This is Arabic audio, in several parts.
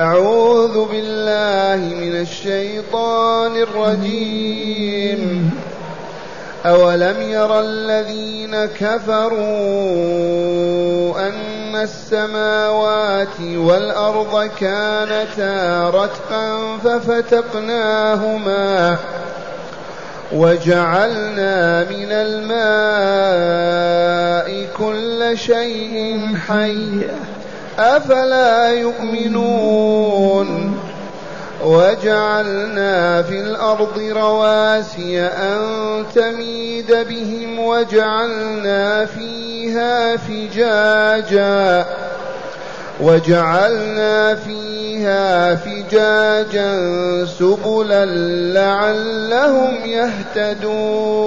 أعوذ بالله من الشيطان الرجيم. أولم ير الذين كفروا أن السماوات والأرض كانتا رتقا ففتقناهما وجعلنا من الماء كل شيء حي. أفلا يؤمنون وجعلنا في الأرض رواسي أن تميد بهم وجعلنا فيها فجاجا وجعلنا فيها فجاجا سبلا لعلهم يهتدون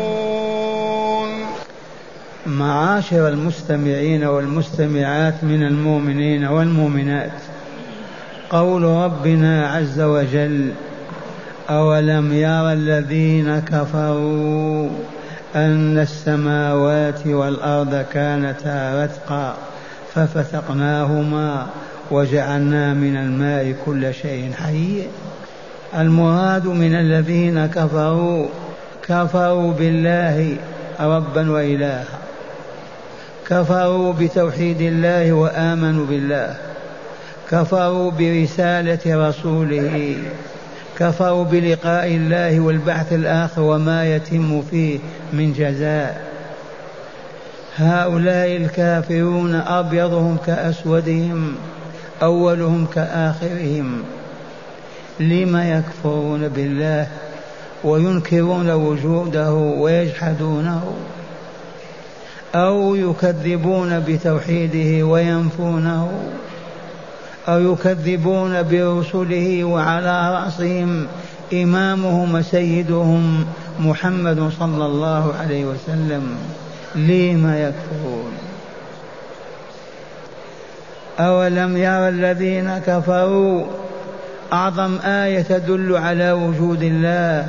معاشر المستمعين والمستمعات من المؤمنين والمؤمنات. قول ربنا عز وجل أولم يرى الذين كفروا أن السماوات والأرض كانتا رتقا ففتقناهما وجعلنا من الماء كل شيء حي. المراد من الذين كفروا كفروا بالله ربا وإلها. كفروا بتوحيد الله وآمنوا بالله. كفروا برسالة رسوله. كفروا بلقاء الله والبعث الآخر وما يتم فيه من جزاء. هؤلاء الكافرون أبيضهم كأسودهم أولهم كآخرهم. لم يكفرون بالله وينكرون وجوده ويجحدونه؟ أو يكذبون بتوحيده وينفونه أو يكذبون برسله وعلى رأسهم إمامهم وسيدهم محمد صلى الله عليه وسلم لم يكفرون. أولم يرى الذين كفروا أعظم آية تدل على وجود الله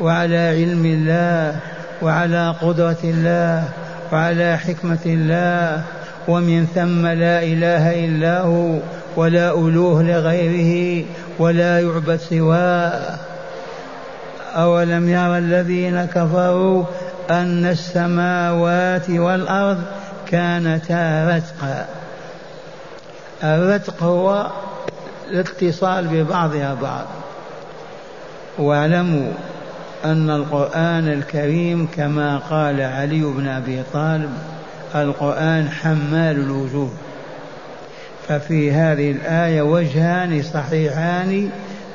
وعلى علم الله وعلى قدرة الله وعلى حكمة الله ومن ثم لا إله إلا هو ولا ألوه لغيره ولا يعبد سواه. أولم يرى الذين كفروا أن السماوات والأرض كانتا رتقا الرتق هو الاتصال ببعضها بعض واعلموا أن القرآن الكريم كما قال علي بن أبي طالب القرآن حمال الوجوه. ففي هذه الآية وجهان صحيحان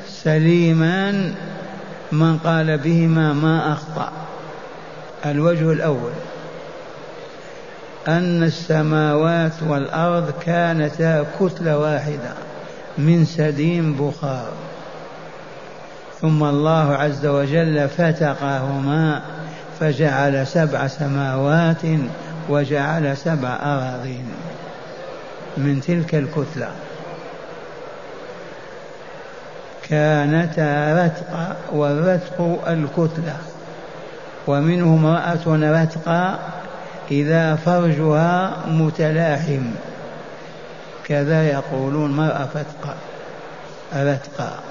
سليمان من قال بهما ما أخطأ. الوجه الأول أن السماوات والأرض كانتا كتلة واحدة من سديم بخار. ثم الله عز وجل فتقهما فجعل سبع سماوات وجعل سبع أراضين من تلك الكتلة. كانتا رتقا والرتق الكتلة ومنه امرأة رتقا إذا فرجها متلاحم كذا يقولون مرأة فتقا رتقا.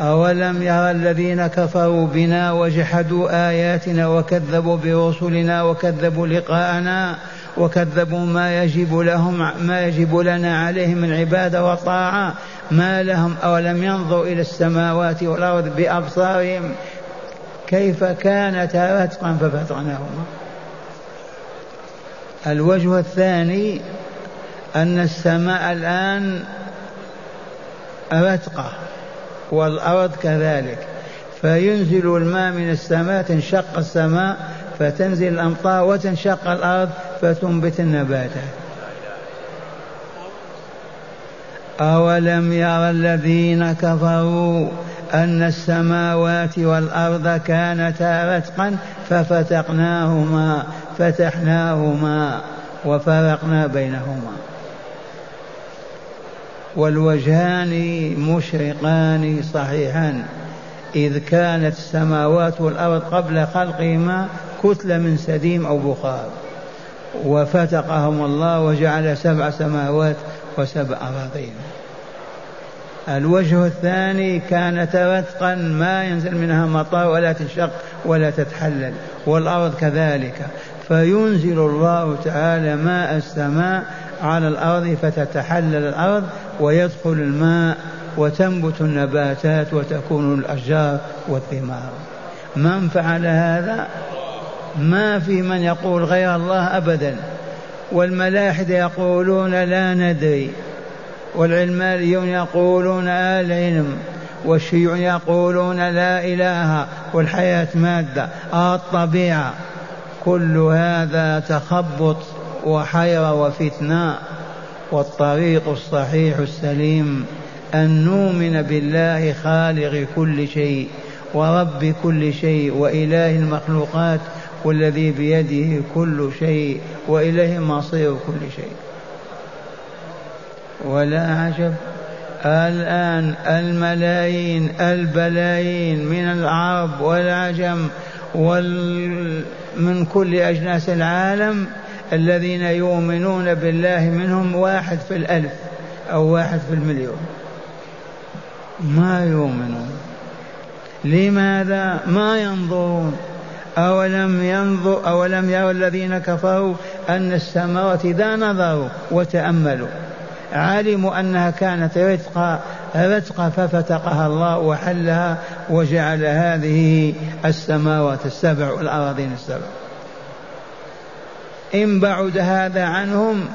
أولم يرى الذين كفروا بنا وجحدوا آياتنا وكذبوا برسلنا وكذبوا لقاءنا وكذبوا ما يجب لهم ما يجب لنا عليهم من عبادة وطاعة ما لهم أولم ينظروا إلى السماوات والأرض بأبصارهم كيف كانت رتقا ففتقناهما الوجه الثاني أن السماء الآن رتقة. والأرض كذلك. فينزل الماء من السماء تنشق السماء فتنزل الأمطار وتنشق الأرض فتنبت النباتات أولم يرى الذين كفروا أن السماوات والأرض كانتا رتقا ففتقناهما فتحناهما وفرقنا بينهما. والوجهان مشرقان صحيحان. إذ كانت السماوات والأرض قبل خلقهما كتلة من سديم أو بخار. وفتقهم الله وجعل سبع سماوات وسبع أراضين. الوجه الثاني كانت رتقا ما ينزل منها مطر ولا تنشق ولا تتحلل والأرض كذلك. فينزل الله تعالى ماء السماء على الأرض فتتحلل الأرض ويدخل الماء وتنبت النباتات وتكون الأشجار والثمار. من فعل هذا؟ ما في من يقول غير الله أبدا. والملاحدة يقولون لا ندري. والعلمانيون يقولون العلم والشيوع يقولون لا إله. والحياة مادة. الطبيعة. كل هذا تخبط. وحيرة وفتنة والطريق الصحيح السليم أن نؤمن بالله خالق كل شيء ورب كل شيء وإله المخلوقات والذي بيده كل شيء وإليه مصير كل شيء. ولا عجب الآن الملايين البلايين من العرب والعجم وال من كل أجناس العالم الذين يؤمنون بالله منهم واحد في الألف أو واحد في المليون. ما يؤمنون. لماذا؟ ما ينظرون. أولم ينظر أولم يروا الذين كفروا أن السماوات إذا نظروا وتأملوا علموا أنها كانت رتقا رتقا ففتقها الله وحلها وجعل هذه السماوات السبع والأراضين السبع. إن بعد هذا عنهم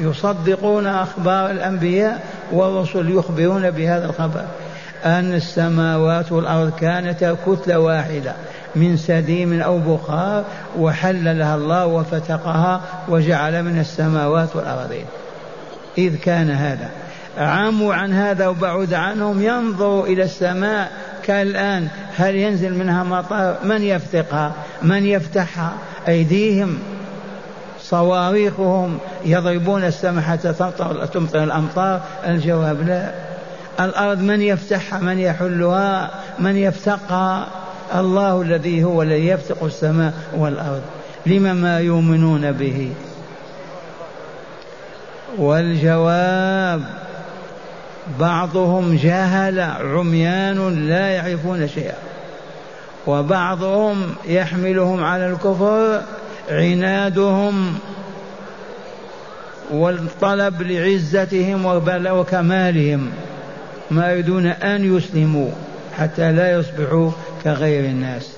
يصدقون أخبار الأنبياء والرسل يخبرون بهذا الخبر أن السماوات والأرض كانتا كتلة واحدة من سديم أو بخار وحللها الله وفتقها وجعل من السماوات والأرضين. إذ كان هذا. عموا عن هذا وبعد عنهم ينظروا إلى السماء كالآن. هل ينزل منها مطر؟ من يفتقها؟ من يفتحها؟ أيديهم. صواريخهم يضربون السماء حتى تمطر الأمطار. الجواب لا. الأرض من يفتحها من يحلها من يفتقها الله الذي هو الذي يفتق السماء والأرض. لم ما يؤمنون به؟ والجواب بعضهم جهل عميان لا يعرفون شيئا. وبعضهم يحملهم على الكفر عنادهم والطلب لعزتهم وكمالهم ما يريدون أن يسلموا حتى لا يصبحوا كغير الناس.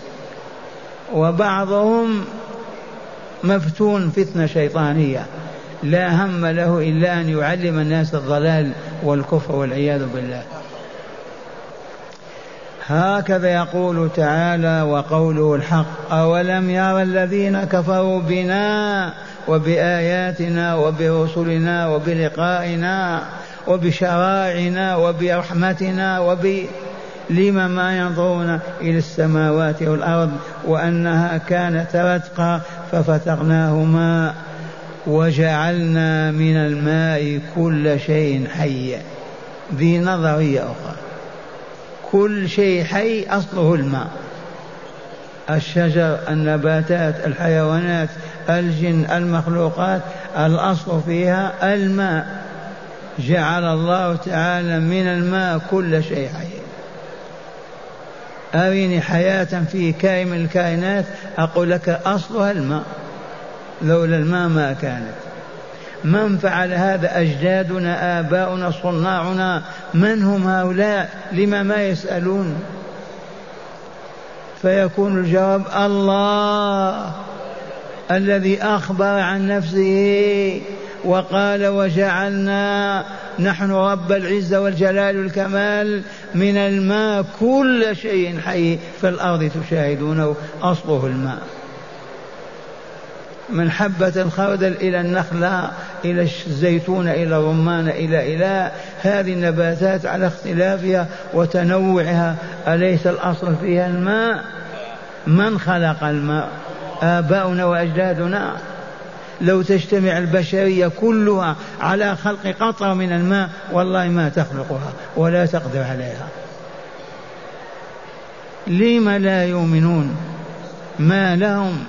وبعضهم مفتون فتنة شيطانية. لا هم له إلا أن يعلم الناس الضلال والكفر والعياذ بالله. هكذا يقول تعالى وقوله الحق أولم يرى الذين كفروا بنا وبآياتنا وبرسلنا وبلقائنا وبشرائعنا وبرحمتنا وب لم ما ينظرون إلى السماوات والأرض وأنها كانت رتقا ففتقناهما وجعلنا من الماء كل شيء حي ذي نظرية أخرى. كل شيء حي أصله الماء. الشجر النباتات الحيوانات الجن المخلوقات الأصل فيها الماء. جعل الله تعالى من الماء كل شيء حي. أريني حياة في كائن من الكائنات أقول لك أصلها الماء. لولا الماء ما كانت. من فعل هذا أجدادنا آباؤنا صناعنا؟ من هم هؤلاء؟ لما ما يسألون؟ فيكون الجواب الله الذي أخبر عن نفسه وقال وجعلنا نحن رب العزة والجلال والكمال من الماء. كل شيء حي في الأرض تشاهدونه أصله الماء. من حبة الخردل إلى النخلة إلى الزيتون إلى الرمان إلى إلى هذه النباتات على اختلافها وتنوعها أليس الأصل فيها الماء؟ من خلق الماء؟ آباؤنا وأجدادنا. لو تجتمع البشرية كلها على خلق قطرة من الماء والله ما تخلقها ولا تقدر عليها. لم لا يؤمنون؟ ما لهم؟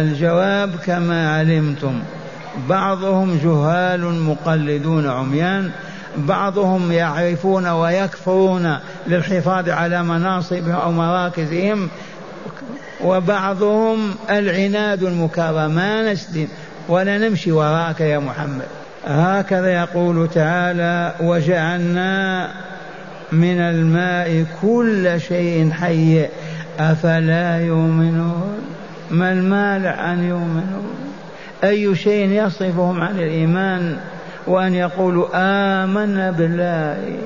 الجواب كما علمتم. بعضهم جهال مقلدون عميان بعضهم يعرفون ويكفرون للحفاظ على مناصبهم أو مراكزهم وبعضهم العناد المكرر ما نسلم ولا نمشي وراك يا محمد. هكذا يقول تعالى وجعلنا من الماء كل شيء حي أفلا يؤمنون؟ ما المانع ان يؤمنوا أي شيء يصرفهم عن الإيمان وأن يقولوا آمنا بالله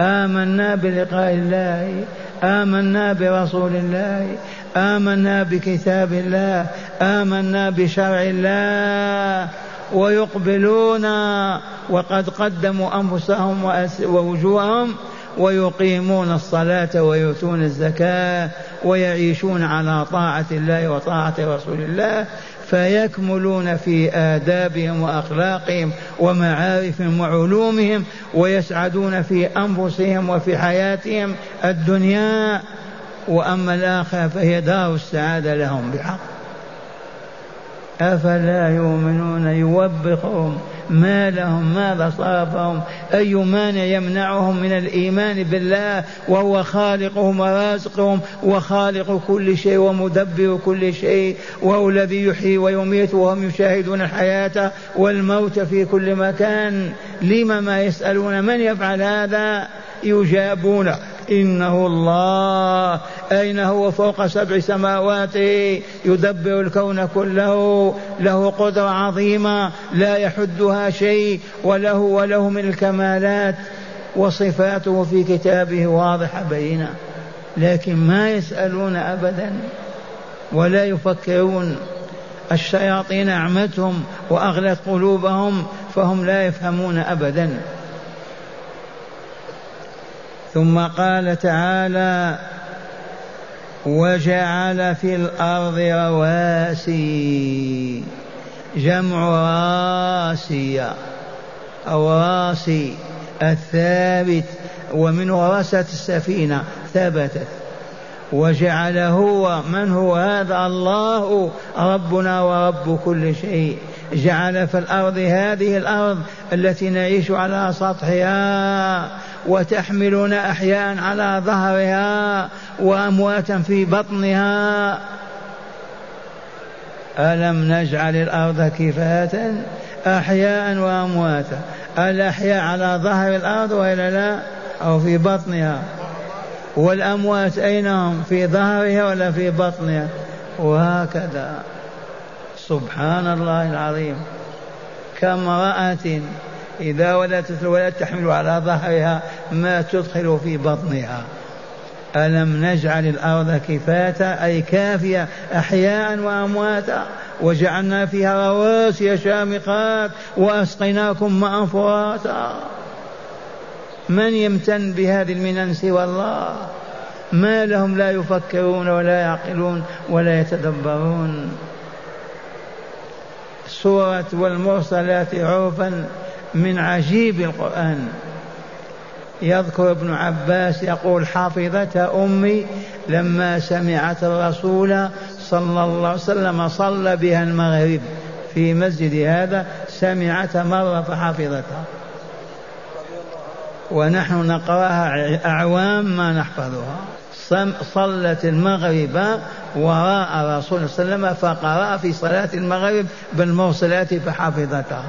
آمنا بلقاء الله آمنا برسول الله آمنا بكتاب الله آمنا بشرع الله ويقبلون وقد قدموا أنفسهم ووجوههم ويقيمون الصلاة ويؤتون الزكاة ويعيشون على طاعة الله وطاعة رسول الله فيكملون في آدابهم وأخلاقهم ومعارفهم وعلومهم ويسعدون في أنفسهم وفي حياتهم الدنيا. وأما الآخرة فهي دار السعادة لهم بحق. أفلا يؤمنون يوبخهم ما لهم ماذا صرفهم أي مانع يمنعهم من الإيمان بالله؟ وهو خالقهم ورازقهم وخالق كل شيء ومدبر كل شيء وهو الذي يحيي ويميت وهم يشاهدون الحياة والموت في كل مكان. لم ما يسألون؟ من يفعل هذا؟ يجابون. إنه الله. أين هو فوق سبع سماوات؟ يدبر الكون كله. له قدرة عظيمة لا يحدها شيء وله وله من الكمالات. وصفاته في كتابه واضحة بينة. لكن ما يسألون أبدا ولا يفكرون. الشياطين أعمتهم وأغلت قلوبهم فهم لا يفهمون أبدا. ثم قال تعالى وجعل في الأرض رواسي جمع راسية أو راسي الثابت ومنه رست السفينة ثبتت. وجعل هو من هو هذا؟ الله ربنا ورب كل شيء. جعل في الأرض هذه الأرض التي نعيش على سطحها. وتحملنا أحياء على ظهرها وأمواتا في بطنها. ألم نجعل الأرض كفاة؟ أحياء وأمواتا. الأحياء على ظهر الأرض وإلا لا؟ أو في بطنها. والأموات أين هم؟ في ظهرها ولا في بطنها؟ وهكذا. سبحان الله العظيم. كامرأة إذا ولدت الولد تحمل على ظهرها ما تدخل في بطنها. ألم نجعل الأرض كفاة أي كافية أحياء وأمواتا وجعلنا فيها رواسي شامخات وأسقيناكم ماء فراتا من يمتن بهذه المنن سوى الله؟ ما لهم لا يفكرون ولا يعقلون ولا يتدبرون. سورة والمرسلات عرفا من عجيب القرآن. يذكر ابن عباس يقول حفظت أمي لما سمعت الرسول صلى الله عليه وسلم صلى بها المغرب في مسجد هذا سمعت مرة فحفظتها. ونحن نقرأها أعوام ما نحفظها. صلت المغرب وراء رسول صلى الله عليه وسلم فقرأ في صلاة المغرب بالمرسلات فحفظتها.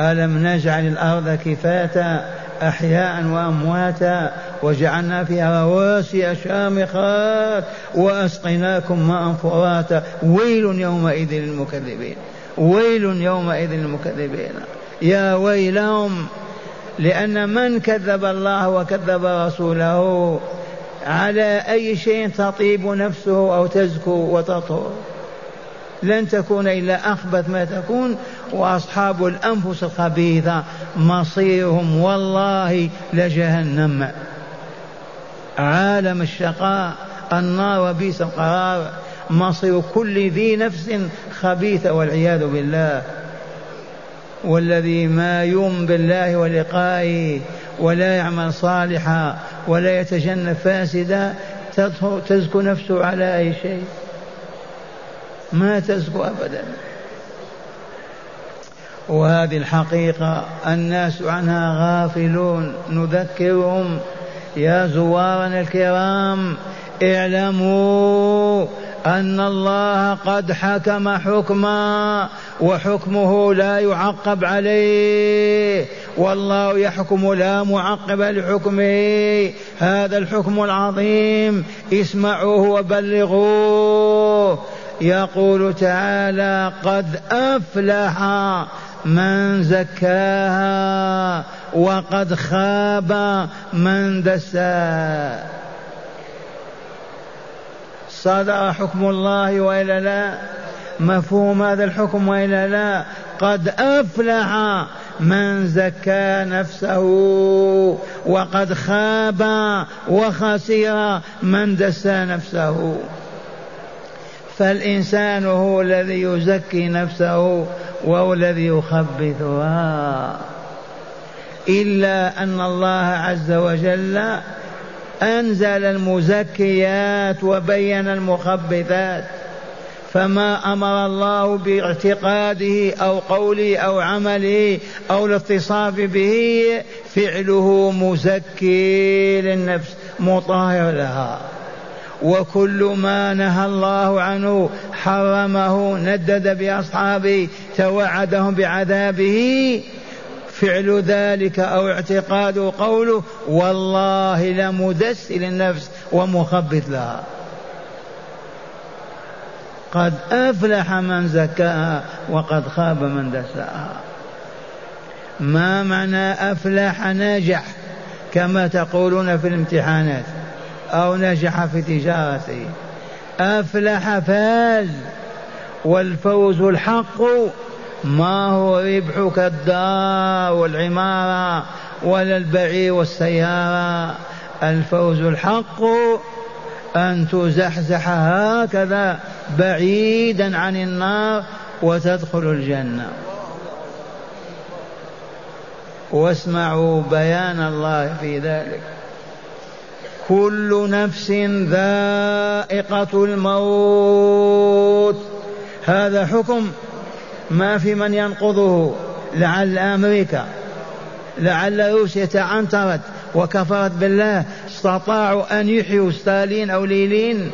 ألم نجعل الأرض كفاة أحياء وأمواتا وجعلنا فيها رواسي شامخات وأسقيناكم ماء فراتا ويل يومئذ للمكذبين ويل يومئذ للمكذبين. يا ويلهم لأن من كذب الله وكذب رسوله على أي شيء تطيب نفسه أو تزكو وتطهر؟ لن تكون إلا أخبث ما تكون. وأصحاب الأنفس الخبيثة مصيرهم والله لجهنم. عالم الشقاء النار وبئس القرار. مصير كل ذي نفس خبيثة والعياذ بالله. والذي ما يؤمن بالله ولقائه ولا يعمل صالحا ولا يتجنب فاسدا تزكو نفسه على أي شيء. ما تزكو أبدا. وهذه الحقيقة الناس عنها غافلون. نذكرهم. يا زوارنا الكرام اعلموا أن الله قد حكم حكما وحكمه لا يعقب عليه. والله يحكم لا معقب لحكمه. هذا الحكم العظيم. اسمعوه وبلغوه. يقول تعالى قد أفلح من زكاها وقد خاب من دساها صدر حكم الله وإلا لا؟ مفهوم هذا الحكم وإلا لا؟ قد أفلح من زكى نفسه وقد خاب وخسر من دسى نفسه. فالإنسان هو الذي يزكي نفسه وهو الذي يخبثها. إلا أن الله عز وجل أنزل المزكيات وبين المخبثات. فما أمر الله باعتقاده أو قوله أو عمله أو الاتصاف به فعله مزكي للنفس مطهر لها. وكل ما نهى الله عنه حرمه ندد بأصحابه توعدهم بعذابه. فعل ذلك أو اعتقاد قوله والله لمدس للنفس ومخبث لها. قد أفلح من زكاها وقد خاب من دساها. ما معنى أفلح نجح كما تقولون في الامتحانات. أو نجح في تجارته. أفلح فاز. والفوز الحق. ما هو ربحك الدار والعمارة ولا البعير والسيارة. الفوز الحق أن تزحزح هكذا بعيدا عن النار وتدخل الجنة. واسمعوا بيان الله في ذلك. كل نفس ذائقة الموت. هذا حكم ما في من ينقضه. لعل أمريكا لعل روسيا تعنترت وكفرت بالله استطاعوا أن يحيوا ستالين أو ليلين.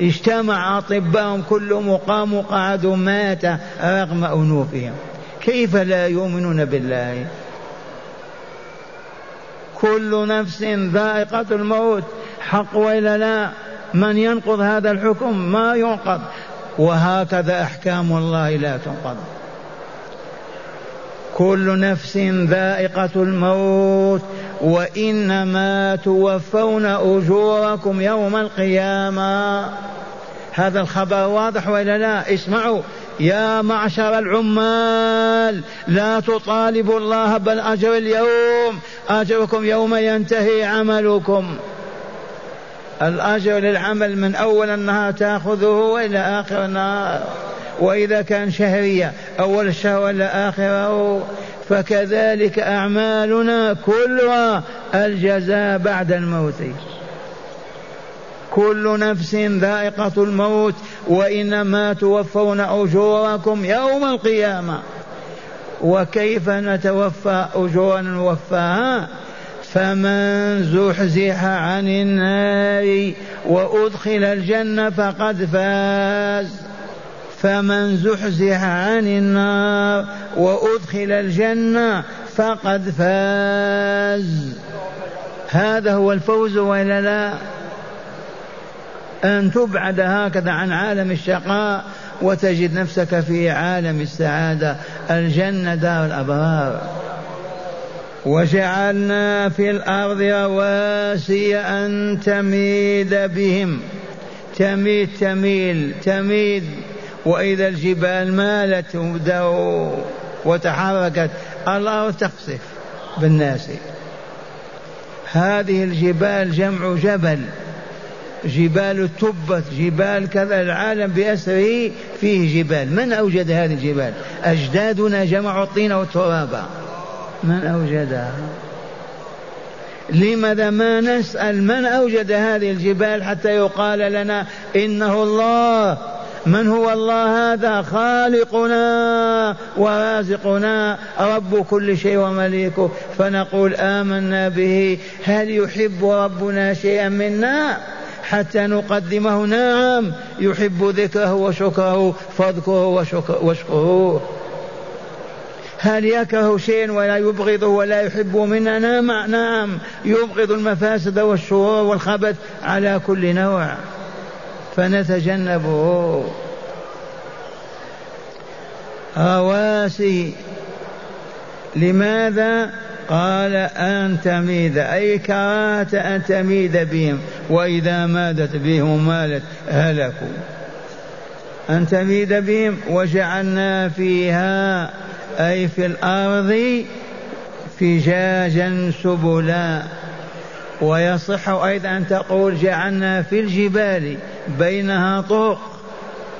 اجتمع أطباءهم كلهم وقاموا قعدوا مات رغم أنوفهم. كيف لا يؤمنون بالله؟ كل نفس ذائقة الموت. حق وإلا لا من ينقض هذا الحكم ما ينقض. وهكذا أحكام الله لا تنقض. كل نفس ذائقة الموت. وإنما توفون أجوركم يوم القيامة. هذا الخبر واضح ولا لا؟ اسمعوا. يا معشر العمال لا تطالبوا الله بالأجر اليوم. أجركم يوم ينتهي عملكم. الأجر للعمل من أول النهار تأخذه وإلى آخر النهار. وإذا كان شهرية أول الشهر ولا آخره. فكذلك أعمالنا كلها الجزاء بعد الموت. كل نفس ذائقة الموت وإنما توفون أجوركم يوم القيامة. وكيف نتوفى أجورا نوفاها فمن زحزح عن النار وأدخل الجنة فقد فاز. فمن زحزح عن النار وأدخل الجنة فقد فاز. هذا هو الفوز وإلا لا؟ أن تبعد هكذا عن عالم الشقاء وتجد نفسك في عالم السعادة. الجنة دار الأبرار. وجعلنا في الأرض رواسي أن تميد بهم. تميد تميل تميد. وإذا الجبال مالت وتحركت الأرض تقصف بالناس. هذه الجبال جمع جبل. جبال تبت جبال كذا العالم بأسره فيه جبال. من أوجد هذه الجبال؟ أجدادنا جمعوا الطين والتراب. من أوجدها؟ لماذا ما نسأل من أوجد هذه الجبال حتى يقال لنا إنه الله؟ من هو الله هذا؟ خالقنا ورازقنا. رب كل شيء ومليكه. فنقول آمنا به. هل يحب ربنا شيئا منا؟ حتى نقدمه. نعم يحب ذكره وشكره فاذكره واشكروه هل يكره شيئا ولا يبغضه ولا يحب منا؟ نعم نعم. يبغض المفاسد والشرور والخبث على كل نوع. فنتجنبه. رواسي لماذا قال أن تميد أي كراهة أن تميد بهم؟ وإذا مادت بهم مالت هلكوا. أن تميد بهم؟ وجعلنا فيها أي في الأرض فجاجا سبلا. ويصح أيضا أن تقول جعلنا في الجبال بينها طرق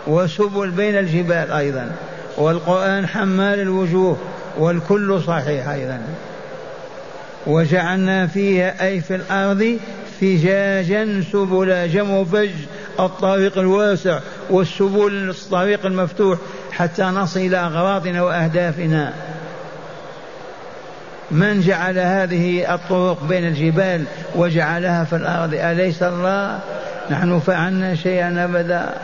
وسبل بين الجبال أيضا. والقرآن حمال الوجوه والكل صحيح أيضا. وجعلنا فيها أي في الأرض فجاجا سبلا جمع فج الطريق الواسع والسبل الطريق المفتوح حتى نصل إلى أغراضنا وأهدافنا. من جعل هذه الطرق بين الجبال وجعلها في الأرض؟ أليس الله؟ نحن فعلنا شيئا أبدا.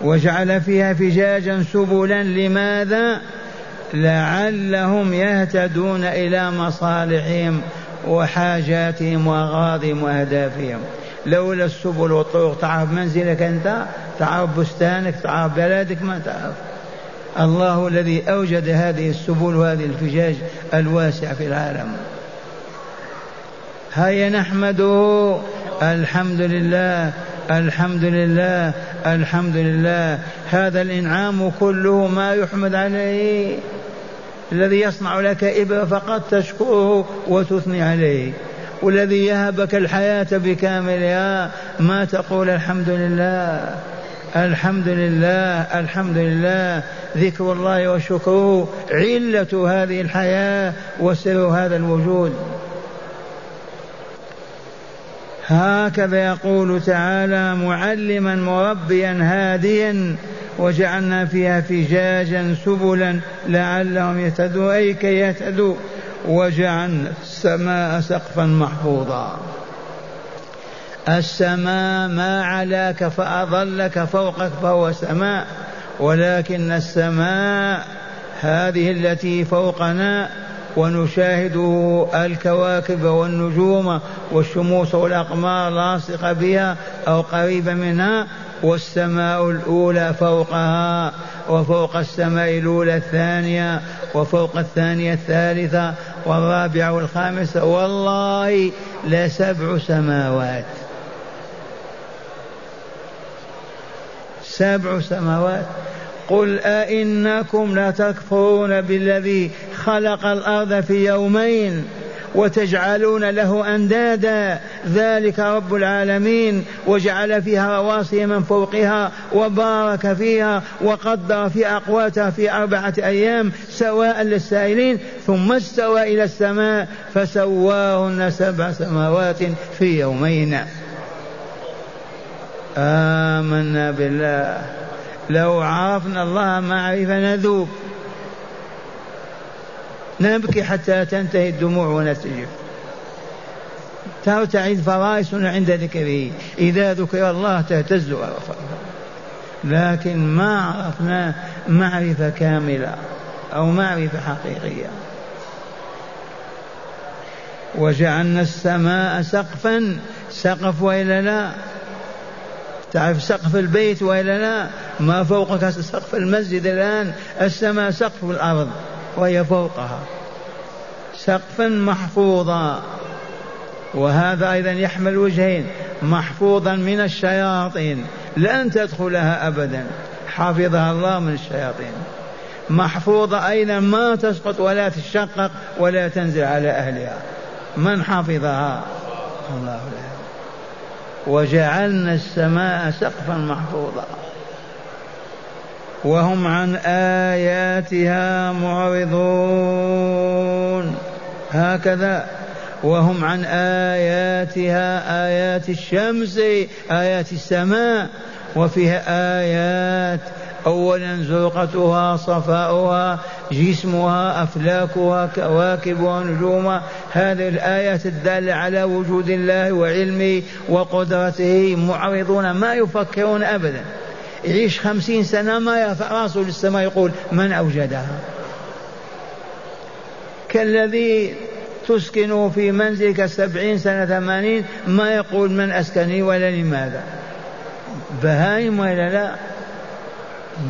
وجعل فيها فجاجا سبلا لماذا؟ لعلهم يهتدون إلى مصالحهم وحاجاتهم وأغراضهم وأهدافهم. لولا السبل والطرق تعرف منزلك أنت؟ تعرف بستانك؟ تعرف بلدك؟ ما تعرف. الله الذي أوجد هذه السبل وهذه الفجاج الواسعة في العالم. هيا نحمده. الحمد لله الحمد لله الحمد لله. هذا الإنعام كله ما يحمد عليه. الذي يصنع لك إبرة فقط تشكره وتثني عليه. والذي يهبك الحياة بكاملها ما تقول الحمد لله الحمد لله الحمد لله. ذكر الله وشكره علة هذه الحياة وسر هذا الوجود. هكذا يقول تعالى معلما مربيا هاديا وجعلنا فيها فجاجا سبلا لعلهم يهتدوا أي كي يهتدوا. وجعلنا السماء سقفا محفوظا. السماء ما علاك فأظلك فوقك فهو سماء ولكن السماء هذه التي فوقنا ونشاهد الكواكب والنجوم والشموس والأقمار لاصقة بها أو قريبة منها والسماء الأولى فوقها وفوق السماء الأولى الثانية وفوق الثانية الثالثة والرابعة والخامسة. والله لسبع سماوات. سبع سماوات. قل أئنكم لتكفرون بالذي خلق الأرض في يومين؟ وتجعلون له أندادا. ذلك رب العالمين. وجعل فيها رواسي من فوقها وبارك فيها وقدر في أقواتها في أربعة أيام سواء للسائلين ثم استوى إلى السماء فسواهن سبع سماوات في يومين. آمنا بالله. لو عرفنا الله معرفة نذوب. نبكي حتى تنتهي الدموع ونستجب ترتعد فرائسنا عند ذكره. إذا ذكر الله تهتز لكن ما عرفنا معرفة كاملة أو معرفة حقيقية. وجعلنا السماء سقفا. سقف وإلا لا؟ تعرف سقف البيت وإلا لا؟ ما فوقك سقف المسجد الآن. السماء سقف الأرض. وهي فوقها سقفا محفوظا. وهذا أيضا يحمل وجهين محفوظا من الشياطين. لن تدخلها أبدا. حفظها الله من الشياطين. محفوظة أيضا ما تسقط ولا تشقق ولا تنزل على أهلها. من حفظها؟ الله. لا وجعلنا السماء سقفا محفوظا. وهم عن آياتها معرضون. هكذا. وهم عن آياتها آيات الشمس آيات السماء. وفيها آيات. أولا زرقتها صفاؤها جسمها أفلاكها كواكبها نجومها. هذه الآيات الدالة على وجود الله وعلمه وقدرته. معرضون ما يفكرون أبدا. يعيش خمسين سنة ما يرفع راسه للسماء يقول من أوجدها؟ كالذي تسكنه في منزلك سبعين سنة ثمانين ما يقول من أسكني ولا لماذا؟ بهايم ولا لا؟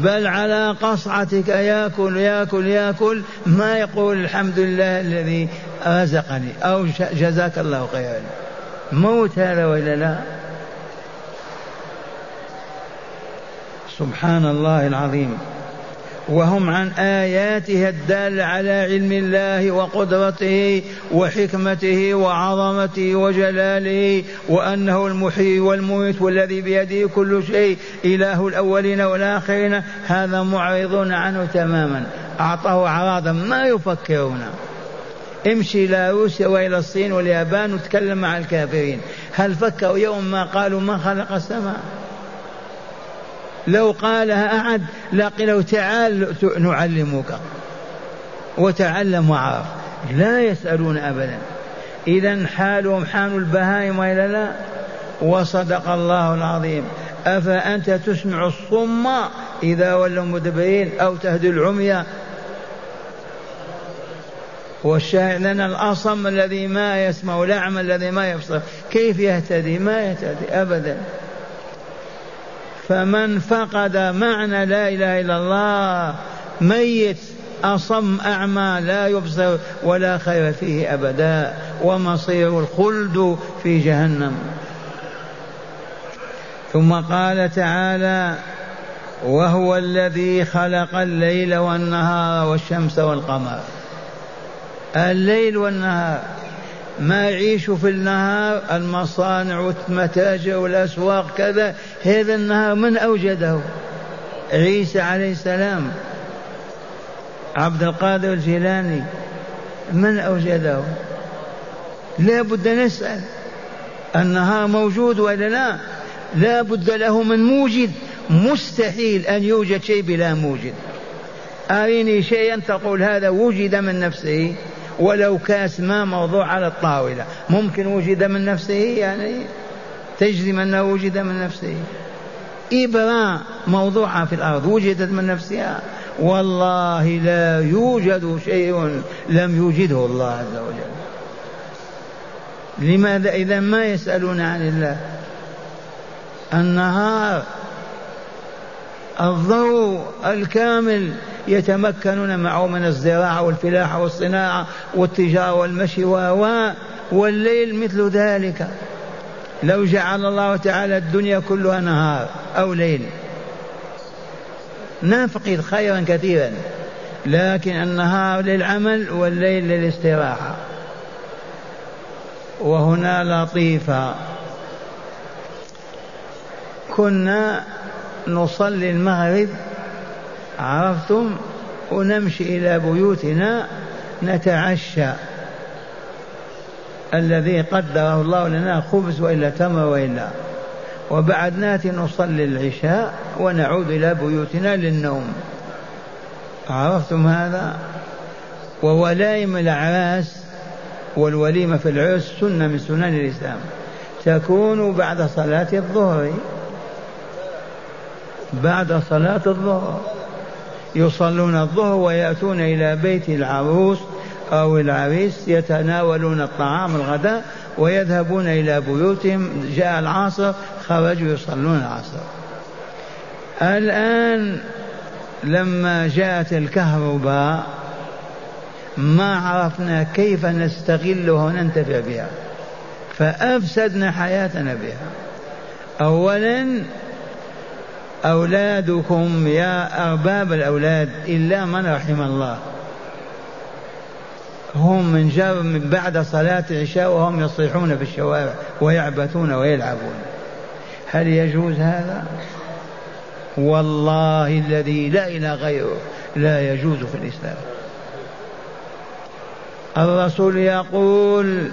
بل على قصعتك ياكل ياكل ياكل ما يقول الحمد لله الذي رزقني أو جزاك الله خيرا. موت هذا ولا لا؟ سبحان الله العظيم. وهم عن آياتها الدالة على علم الله وقدرته وحكمته وعظمته وجلاله وأنه المحيي والمميت والذي بيده كل شيء إله الأولين والآخرين. هذا معرضون عنه تماما. أعطاه أعراضا ما يفكرون. امشي إلى روسيا وإلى الصين واليابان وتكلم مع الكافرين. هل فكروا يوم ما قالوا من خلق السماء؟ لو قالها أحد لقيل تعال نعلمك. وتعلم وعرف. لا يسألون أبدا. إذا حالهم حال البهائم وإلا لا؟ وصدق الله العظيم. أفأنت تسمع الصم إذا ولوا مدبرين أو تهدي العمي والشاهد لنا الأصم الذي ما يسمع الأعمى الذي ما يبصر. كيف يهتدي؟ ما يهتدي أبدا. فمن فقد معنى لا إله إلا الله ميت أصم أعمى لا يبصر ولا خير فيه أبدا ومصير الخلد في جهنم. ثم قال تعالى وهو الذي خلق الليل والنهار والشمس والقمر. الليل والنهار ما يعيش في النهار المصانع والمتاجر والأسواق كذا هذا النهار من أوجده؟ عيسى عليه السلام عبد القادر الجيلاني من أوجده؟ لا بد نسأل النهار موجود ولا لا؟ لا بد له من موجد. مستحيل أن يوجد شيء بلا موجد. أريني شيئا تقول هذا وجد من نفسه؟ ولو كاس ماء موضوع على الطاولة. ممكن وجد من نفسه يعني تجزم أنه وجد من نفسه. إبرة موضوعة في الأرض وجدت من نفسها. والله لا يوجد شيء لم يوجده الله عز وجل. لماذا؟ إذا ما يسألون عن الله. النهار الضوء الكامل يتمكنون معه من الزراعة والفلاحة والصناعة والتجارة والمشي و والليل مثل ذلك. لو جعل الله تعالى الدنيا كلها نهار أو ليل. نفقد خيرا كثيرا لكن النهار للعمل والليل للاستراحة. وهنا لطيفة. كنا نصلي المغرب عرفتم؟ ونمشي إلى بيوتنا نتعشى. الذي قدره الله لنا خبز وإلا تمر وإلا. وبعد ناتي نصلي العشاء ونعود إلى بيوتنا للنوم. عرفتم هذا؟ وولائم الأعراس والوليمة في العرس سنة من سنن الإسلام. تكون بعد صلاة الظهر. بعد صلاة الظهر. يصلون الظهر ويأتون إلى بيت العروس أو العريس يتناولون الطعام الغداء ويذهبون إلى بيوتهم. جاء العصر خرجوا يصلون العصر. الآن لما جاءت الكهرباء ما عرفنا كيف نستغلها وننتفع بها. فأفسدنا حياتنا بها. أولا أولادكم يا أرباب الأولاد إلا من رحم الله. هم من جاب من بعد صلاة العشاء وهم يصيحون في الشوارع ويعبثون ويلعبون. هل يجوز هذا؟ والله الذي لا إله غيره لا يجوز في الإسلام. الرسول يقول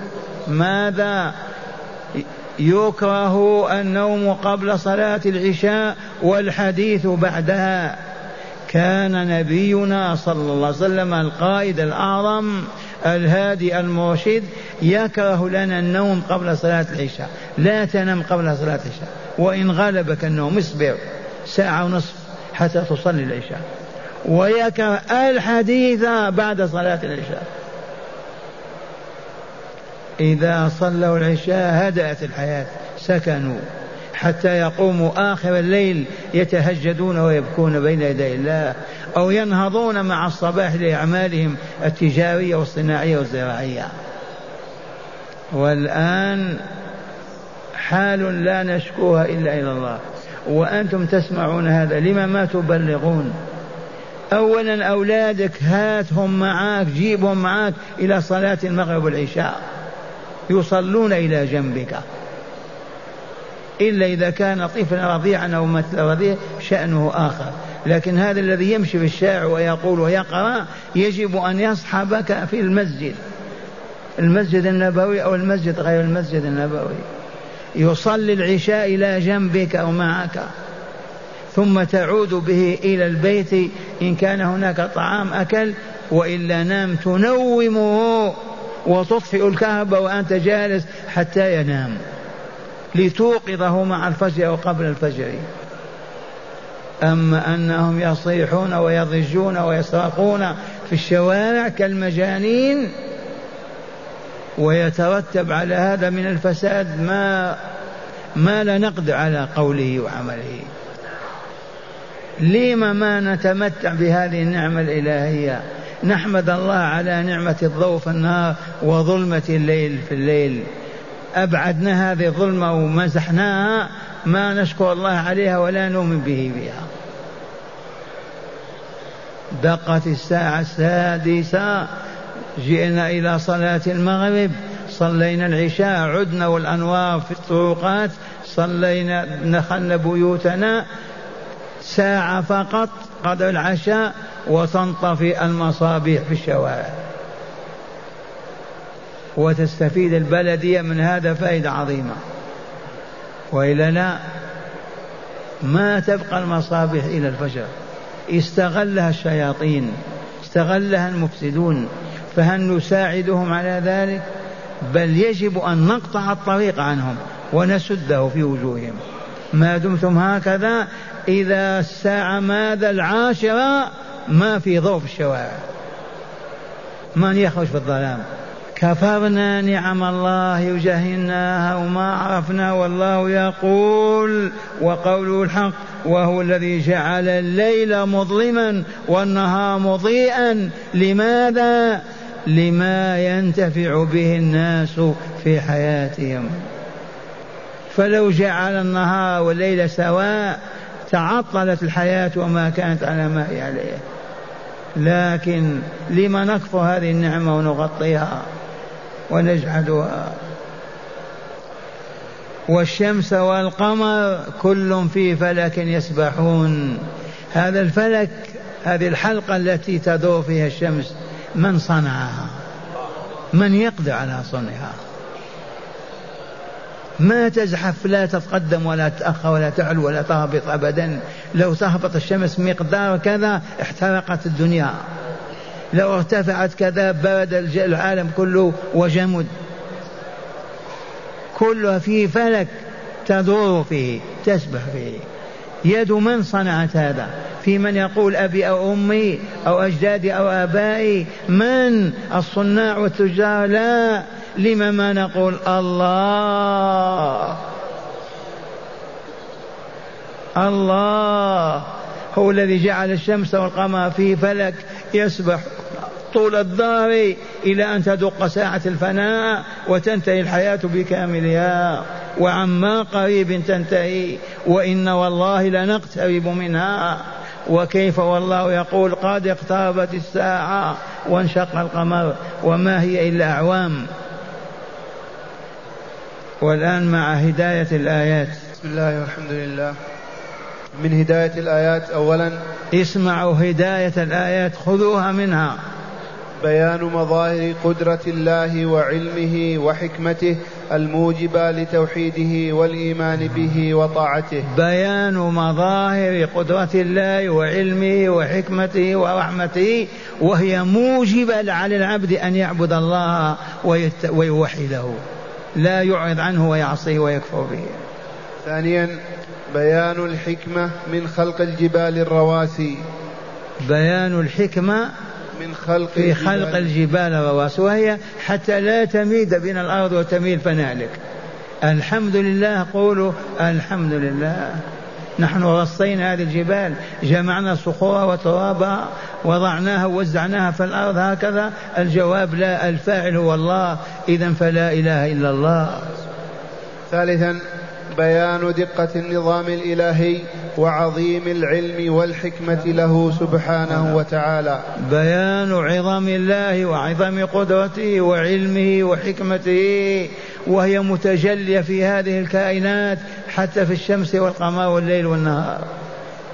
ماذا يكره النوم قبل صلاة العشاء والحديث بعدها. كان نبينا صلى الله عليه وسلم القائد الأعظم الهادي المرشد يكره لنا النوم قبل صلاة العشاء. لا تنم قبل صلاة العشاء. وإن غلبك النوم اصبر ساعة ونصف حتى تصلي العشاء. ويكره الحديث بعد صلاة العشاء. إذا صلوا العشاء هدأت الحياة سكنوا. حتى يقوموا آخر الليل يتهجدون ويبكون بين يدي الله أو ينهضون مع الصباح لأعمالهم التجارية والصناعية والزراعية. والآن حال لا نشكوها إلا إلى الله. وأنتم تسمعون هذا لما ما تبلغون؟ أولا أولادك هاتهم معك جيبهم معك إلى صلاة المغرب والعشاء. يصلون إلى جنبك. إلا إذا كان طفلا رضيعا أو مثل رضيع شأنه آخر. لكن هذا الذي يمشي في الشارع ويقول ويقرأ يجب أن يصحبك في المسجد. المسجد النبوي أو المسجد غير المسجد النبوي. يصلي العشاء إلى جنبك أو معك. ثم تعود به إلى البيت إن كان هناك طعام أكل وإلا نام تنومه. وتطفئ الكهرباء وأنت جالس حتى ينام لتوقظه مع الفجر أو قبل الفجر. أما أنهم يصيحون ويضجون ويصرخون في الشوارع كالمجانين ويترتب على هذا من الفساد ما ما لا نقدر على قوله وعمله. لما ما نتمتع بهذه النعمة الإلهية؟ نحمد الله على نعمة الضوء في النهار وظلمة الليل في الليل. أبعدنا هذه الظلمة ومزحناها ما نشكر الله عليها ولا نؤمن به بها. دقت الساعة السادسة جئنا إلى صلاة المغرب صلينا العشاء عدنا والأنوار في الطرقات صلينا دخلنا بيوتنا ساعة فقط قدر العشاء وتنطفئ المصابيح في الشوارع. وتستفيد البلدية من هذا فائدة عظيمة. وإلا لا ما تبقى المصابيح إلى الفجر. استغلها الشياطين استغلها المفسدون. فهل نساعدهم على ذلك؟ بل يجب أن نقطع الطريق عنهم ونسده في وجوههم. ما دمتم هكذا؟ إذا الساعة ماذا العاشرة ما في ضوء في الشوارع. من يخرج في الظلام. كفرنا نعم الله وجهلناها وما عرفنا والله يقول وقوله الحق وهو الذي جعل الليل مظلما والنهار مضيئا. لماذا؟ لما ينتفع به الناس في حياتهم. فلو جعل النهار والليل سواء تعطلت الحياة وما كانت على ما هي عليه. لكن لما نكفر هذه النعمة ونغطيها ونجحدها. والشمس والقمر كل في فلك يسبحون. هذا الفلك هذه الحلقة التي تدور فيها الشمس من صنعها؟ من يقدر على صنعها؟ ما تزحف لا تتقدم ولا تتأخر ولا تعلو ولا تهبط أبدا. لو تهبط الشمس مقدار كذا احترقت الدنيا. لو ارتفعت كذا برد العالم كله وجمد. كلها في فلك تدور فيه تسبح فيه. يد من صنعت هذا؟ في من يقول أبي أو أمي أو أجدادي أو آبائي من الصناع والتجار؟ لا. لما ما نقول الله؟ الله. هو الذي جعل الشمس والقمر في فلك يسبح طول الدهر إلى أن تدق ساعة الفناء وتنتهي الحياة بكاملها وعما قريب تنتهي. وإن والله لنقترب منها. وكيف والله يقول قد اقتربت الساعة وانشق القمر وما هي إلا أعوام. والآن مع هداية الآيات. بسم الله والحمد لله. من هداية الآيات أولا اسمعوا هداية الآيات خذوها منها. بيان مظاهر قدرة الله وعلمه وحكمته الموجبة لتوحيده والإيمان به وطاعته. بيان مظاهر قدرة الله وعلمه وحكمته ورحمته وهي موجبة على العبد أن يعبد الله ويوحده. لا يعرض عنه ويعصيه ويكفر به. ثانيا بيان الحكمة من خلق الجبال الرواسي. بيان الحكمة من خلق في خلق الجبال الرواسي وهي حتى لا تميد بين الأرض وتميل فنالك الحمد لله قولوا الحمد لله. نحن رصينا هذه الجبال جمعنا صخورها وترابها وضعناها ووزعناها في الأرض هكذا الجواب لا الفاعل هو الله. إذا فلا إله إلا الله. ثالثا بيان دقة النظام الإلهي وعظيم العلم والحكمة له سبحانه وتعالى. بيان عظم الله وعظم قدرته وعلمه وحكمته وهي متجلية في هذه الكائنات. حتى في الشمس والقمر والليل والنهار.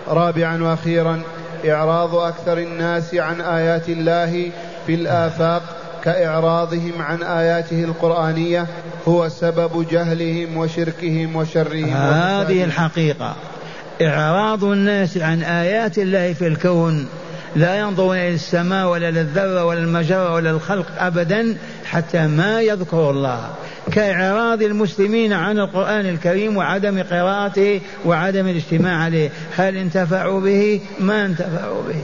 رابعا وأخيرا إعراض أكثر الناس عن آيات الله في الآفاق كإعراضهم عن آياته القرآنية هو سبب جهلهم وشركهم وشرهم هذه الحقيقة. إعراض الناس عن آيات الله في الكون لا ينظرون إلى السماء ولا للذرة ولا المجرة ولا الخلق أبدا حتى ما يذكر الله. كإعراض المسلمين عن القرآن الكريم وعدم قراءته وعدم الاجتماع عليه. هل انتفعوا به؟ ما انتفعوا به.